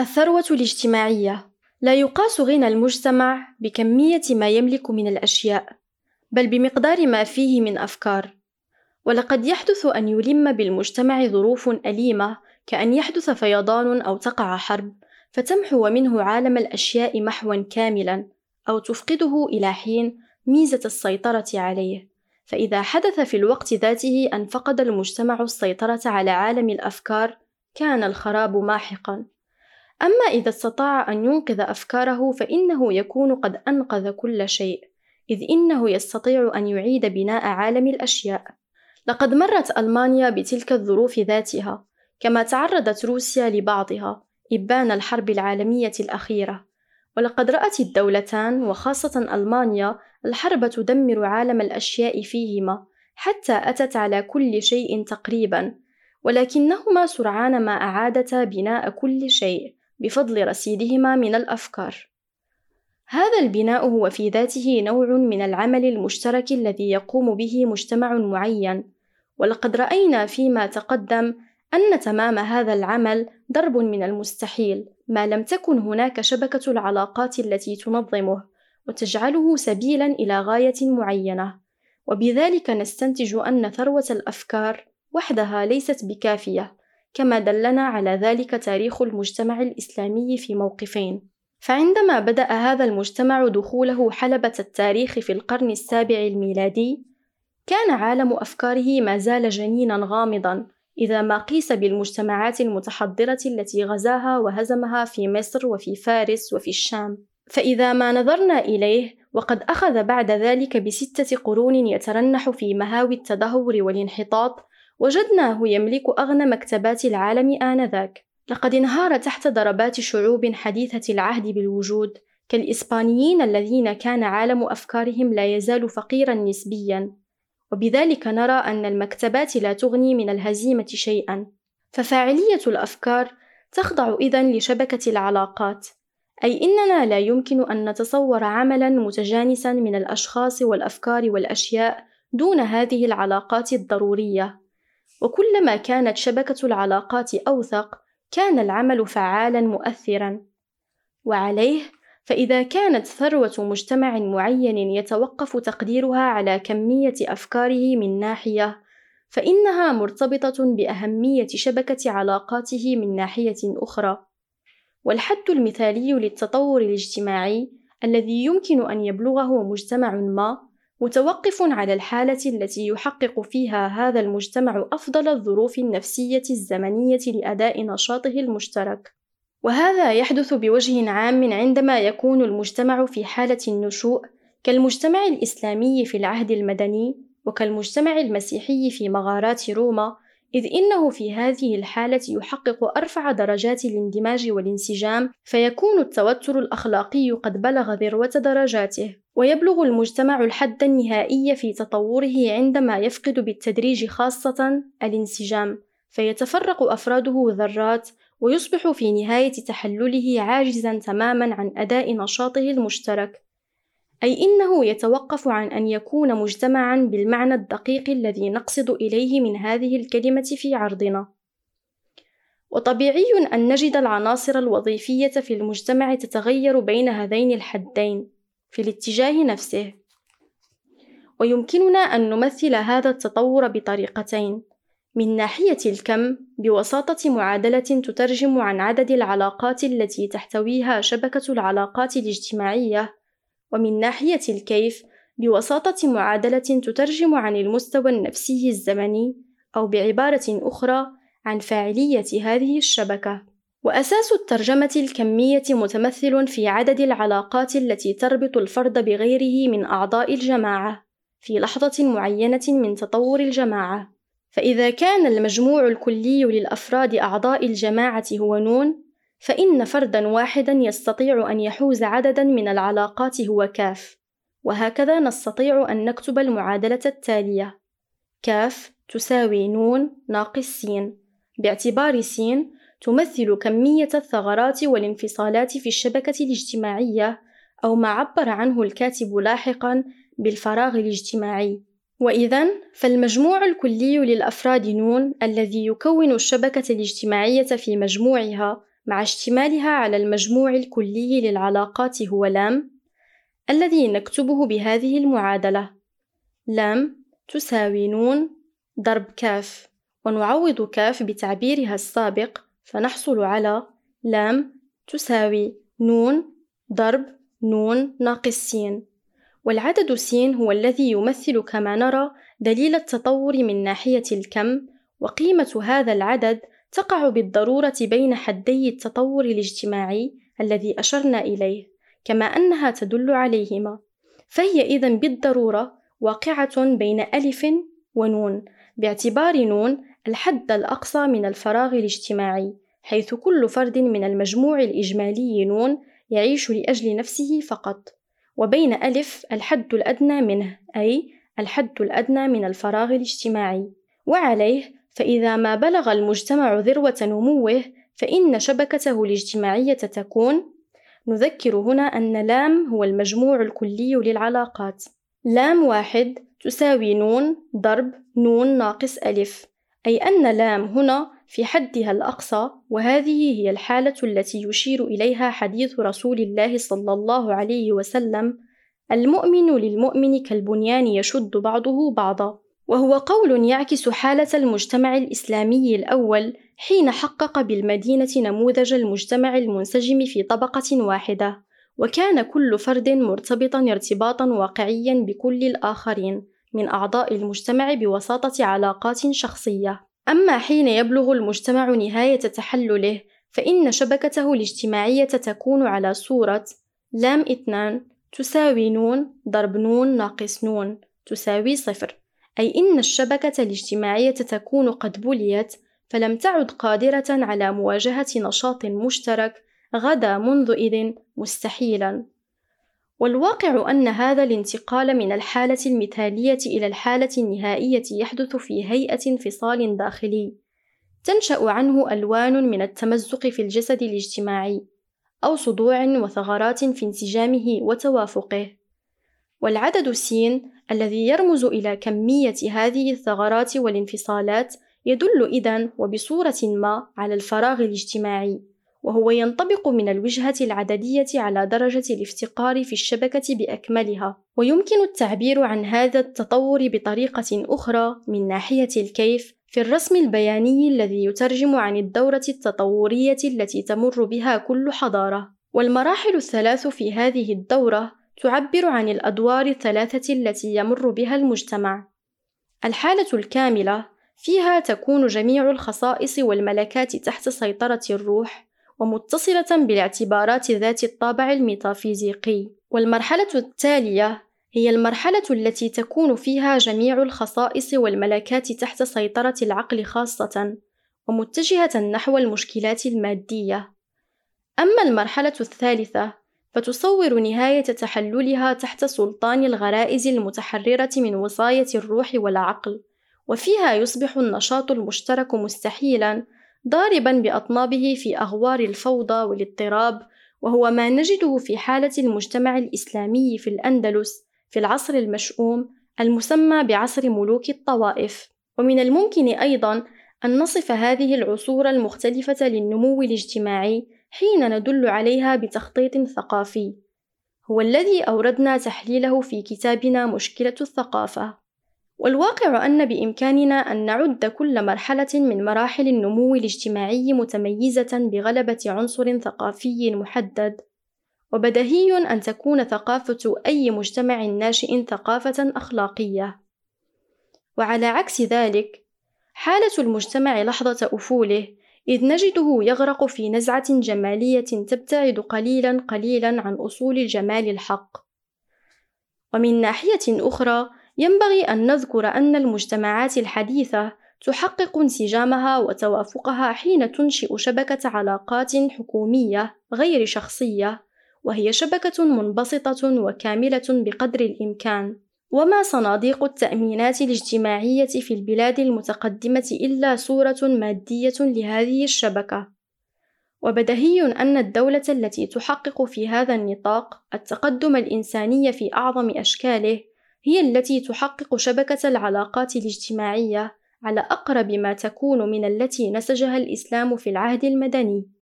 الثروة الاجتماعية لا يقاس غنى المجتمع بكمية ما يملك من الأشياء، بل بمقدار ما فيه من أفكار. ولقد يحدث أن يلم بالمجتمع ظروف أليمة كأن يحدث فيضان أو تقع حرب، فتمحو منه عالم الأشياء محوا كاملا، أو تفقده إلى حين ميزة السيطرة عليه. فإذا حدث في الوقت ذاته أن فقد المجتمع السيطرة على عالم الأفكار، كان الخراب ماحقا. أما إذا استطاع أن ينقذ أفكاره فإنه يكون قد أنقذ كل شيء، إذ إنه يستطيع أن يعيد بناء عالم الأشياء. لقد مرت ألمانيا بتلك الظروف ذاتها، كما تعرضت روسيا لبعضها إبان الحرب العالمية الأخيرة. ولقد رأت الدولتان وخاصة ألمانيا الحرب تدمر عالم الأشياء فيهما، حتى أتت على كل شيء تقريبا، ولكنهما سرعان ما أعادتا بناء كل شيء بفضل رصيدهما من الأفكار. هذا البناء هو في ذاته نوع من العمل المشترك الذي يقوم به مجتمع معين، ولقد رأينا فيما تقدم أن تمام هذا العمل ضرب من المستحيل ما لم تكن هناك شبكة العلاقات التي تنظمه وتجعله سبيلا إلى غاية معينة، وبذلك نستنتج أن ثروة الأفكار وحدها ليست بكافية، كما دلنا على ذلك تاريخ المجتمع الإسلامي في موقفين. فعندما بدأ هذا المجتمع دخوله حلبة التاريخ في القرن السابع الميلادي، كان عالم أفكاره ما زال جنينا غامضا إذا ما قيس بالمجتمعات المتحضرة التي غزاها وهزمها في مصر وفي فارس وفي الشام. فإذا ما نظرنا إليه وقد أخذ بعد ذلك بستة قرون يترنح في مهاوي التدهور والانحطاط، وجدناه يملك أغنى مكتبات العالم آنذاك. لقد انهار تحت ضربات شعوب حديثة العهد بالوجود كالإسبانيين الذين كان عالم أفكارهم لا يزال فقيرا نسبيا. وبذلك نرى أن المكتبات لا تغني من الهزيمة شيئا. ففاعلية الأفكار تخضع إذا لشبكة العلاقات. أي إننا لا يمكن أن نتصور عملا متجانسا من الأشخاص والأفكار والأشياء دون هذه العلاقات الضرورية. وكلما كانت شبكة العلاقات أوثق كان العمل فعالا مؤثرا وعليه فإذا كانت ثروة مجتمع معين يتوقف تقديرها على كمية أفكاره من ناحية، فإنها مرتبطة بأهمية شبكة علاقاته من ناحية أخرى. والحد المثالي للتطور الاجتماعي الذي يمكن أن يبلغه مجتمع ما متوقف على الحالة التي يحقق فيها هذا المجتمع أفضل الظروف النفسية الزمنية لأداء نشاطه المشترك. وهذا يحدث بوجه عام عندما يكون المجتمع في حالة النشوء كالمجتمع الإسلامي في العهد المدني وكالمجتمع المسيحي في مغارات روما إذ إنه في هذه الحالة يحقق أرفع درجات الاندماج والانسجام فيكون التوتر الأخلاقي قد بلغ ذروة درجاته ويبلغ المجتمع الحد النهائي في تطوره عندما يفقد بالتدريج خاصة الانسجام فيتفرق أفراده ذرات ويصبح في نهاية تحلله عاجزا تماما عن أداء نشاطه المشترك. أي إنه يتوقف عن أن يكون مجتمعا بالمعنى الدقيق الذي نقصد إليه من هذه الكلمة في عرضنا. وطبيعي أن نجد العناصر الوظيفية في المجتمع تتغير بين هذين الحدين. في الاتجاه نفسه. ويمكننا أن نمثل هذا التطور بطريقتين. من ناحية الكم بوساطة معادلة تترجم عن عدد العلاقات التي تحتويها شبكة العلاقات الاجتماعية، ومن ناحية الكيف بوساطة معادلة تترجم عن المستوى النفسي الزمني، أو بعبارة أخرى عن فاعلية هذه الشبكة. وأساس الترجمة الكمية متمثل في عدد العلاقات التي تربط الفرد بغيره من أعضاء الجماعة في لحظة معينة من تطور الجماعة. فإذا كان المجموع الكلي للأفراد أعضاء الجماعة هو نون، فإن فردا واحدا يستطيع أن يحوز عددا من العلاقات هو كاف، وهكذا نستطيع أن نكتب المعادلة التالية: كاف تساوي نون ناقص س، باعتبار س تمثل كمية الثغرات والانفصالات في الشبكة الاجتماعية، أو ما عبر عنه الكاتب لاحقا بالفراغ الاجتماعي. وإذا فالمجموع الكلي للأفراد نون الذي يكون الشبكة الاجتماعية في مجموعها مع اشتمالها على المجموع الكلي للعلاقات هو لام الذي نكتبه بهذه المعادلة لام تساوي نون ضرب كاف ونعوض كاف بتعبيرها السابق فنحصل على لام تساوي نون ضرب نون ناقص س والعدد س هو الذي يمثل كما نرى دليل التطور من ناحية الكم وقيمة هذا العدد تقع بالضرورة بين حدي التطور الاجتماعي الذي أشرنا إليه كما أنها تدل عليهما. فهي إذا بالضرورة واقعة بين ألف ونون باعتبار نون الحد الأقصى من الفراغ الاجتماعي حيث كل فرد من المجموع الإجمالي نون يعيش لأجل نفسه فقط. وبين ألف الحد الأدنى منه أي الحد الأدنى من الفراغ الاجتماعي. وعليه فإذا ما بلغ المجتمع ذروة نموه فإن شبكته الاجتماعية تكون. نذكر هنا أن لام هو المجموع الكلي للعلاقات. لام واحد تساوي نون ضرب نون ناقص ألف. أي أن لام هنا في حدها الأقصى وهذه هي الحالة التي يشير إليها حديث رسول الله صلى الله عليه وسلم المؤمن للمؤمن كالبنيان يشد بعضه بعضا وهو قول يعكس حالة المجتمع الإسلامي الأول حين حقق بالمدينة نموذج المجتمع المنسجم في طبقة واحدة وكان كل فرد مرتبطا ارتباطا واقعيا بكل الآخرين. من أعضاء المجتمع بوساطة علاقات شخصية. أما حين يبلغ المجتمع نهاية تحلله فإن شبكته الاجتماعية تكون على صورة لام اثنان تساوي نون ضرب نون ناقص نون تساوي صفر. أي إن الشبكة الاجتماعية تكون قد بليت فلم تعد قادرة على مواجهة نشاط مشترك غدا منذ إذ مستحيلا. والواقع أن هذا الانتقال من الحالة المثالية إلى الحالة النهائية يحدث في هيئة انفصال داخلي. تنشأ عنه ألوان من التمزق في الجسد الاجتماعي أو صدوع وثغرات في انسجامه وتوافقه. والعدد س الذي يرمز إلى كمية هذه الثغرات والانفصالات يدل إذن وبصورة ما على الفراغ الاجتماعي. وهو ينطبق من الوجهة العددية على درجة الافتقار في الشبكة بأكملها، ويمكن التعبير عن هذا التطور بطريقة أخرى من ناحية الكيف في الرسم البياني الذي يترجم عن الدورة التطورية التي تمر بها كل حضارة، والمراحل الثلاث في هذه الدورة تعبر عن الأدوار الثلاثة التي يمر بها المجتمع. الحالة الكاملة فيها تكون جميع الخصائص والملكات تحت سيطرة الروح، ومتصلة بالاعتبارات ذات الطابع الميتافيزيقي. والمرحلة التالية هي المرحلة التي تكون فيها جميع الخصائص والملكات تحت سيطرة العقل خاصة ومتجهة نحو المشكلات المادية. أما المرحلة الثالثة فتصور نهاية تحللها تحت سلطان الغرائز المتحررة من وصاية الروح والعقل وفيها يصبح النشاط المشترك مستحيلا ضاربا بأطنابه في أغوار الفوضى والاضطراب وهو ما نجده في حالة المجتمع الإسلامي في الأندلس في العصر المشؤوم المسمى بعصر ملوك الطوائف. ومن الممكن أيضا أن نصف هذه العصور المختلفة للنمو الاجتماعي حين ندل عليها بتخطيط ثقافي. هو الذي أوردنا تحليله في كتابنا مشكلة الثقافة. والواقع أن بإمكاننا أن نعد كل مرحلة من مراحل النمو الاجتماعي متميزة بغلبة عنصر ثقافي محدد، وبديهي أن تكون ثقافة أي مجتمع ناشئ ثقافة أخلاقية. وعلى عكس ذلك، حالة المجتمع لحظة أفوله إذ نجده يغرق في نزعة جمالية تبتعد قليلا قليلا عن أصول الجمال الحق. ومن ناحية أخرى، ينبغي أن نذكر أن المجتمعات الحديثة تحقق انسجامها وتوافقها حين تنشئ شبكة علاقات حكومية غير شخصية، وهي شبكة منبسطة وكاملة بقدر الإمكان. وما صناديق التأمينات الاجتماعية في البلاد المتقدمة إلا صورة مادية لهذه الشبكة. وبدهي أن الدولة التي تحقق في هذا النطاق التقدم الإنساني في أعظم أشكاله هي التي تحقق شبكة العلاقات الاجتماعية على أقرب ما تكون من التي نسجها الإسلام في العهد المدني.